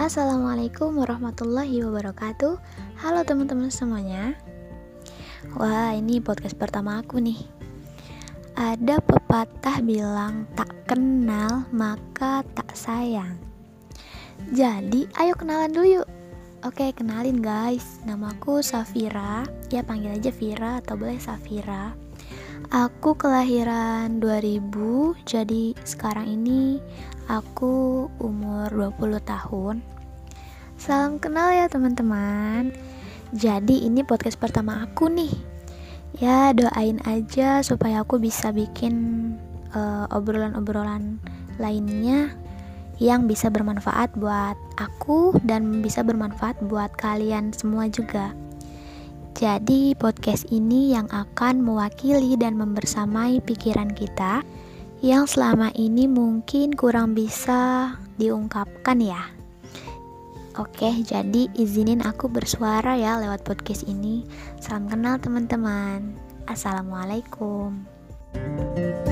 Assalamualaikum warahmatullahi wabarakatuh. Halo teman-teman semuanya. Wah ini podcast pertama aku nih. Ada pepatah bilang tak kenal maka tak sayang. Jadi ayo kenalan dulu yuk. Oke kenalin guys. Namaku Safira. Ya panggil aja Vira atau boleh Safira Aku kelahiran 2000 Jadi sekarang ini Aku umur 20 tahun. Salam kenal ya teman-teman. Jadi ini podcast pertama aku nih. Ya doain aja supaya aku bisa bikin uh, obrolan-obrolan lainnya yang bisa bermanfaat buat aku dan bisa bermanfaat buat kalian semua juga. Jadi podcast ini yang akan mewakili dan membersamai pikiran kita yang selama ini mungkin kurang bisa diungkapkan ya. Oke, jadi izinin aku bersuara ya lewat podcast ini. Salam kenal teman-teman. Assalamualaikum. thank you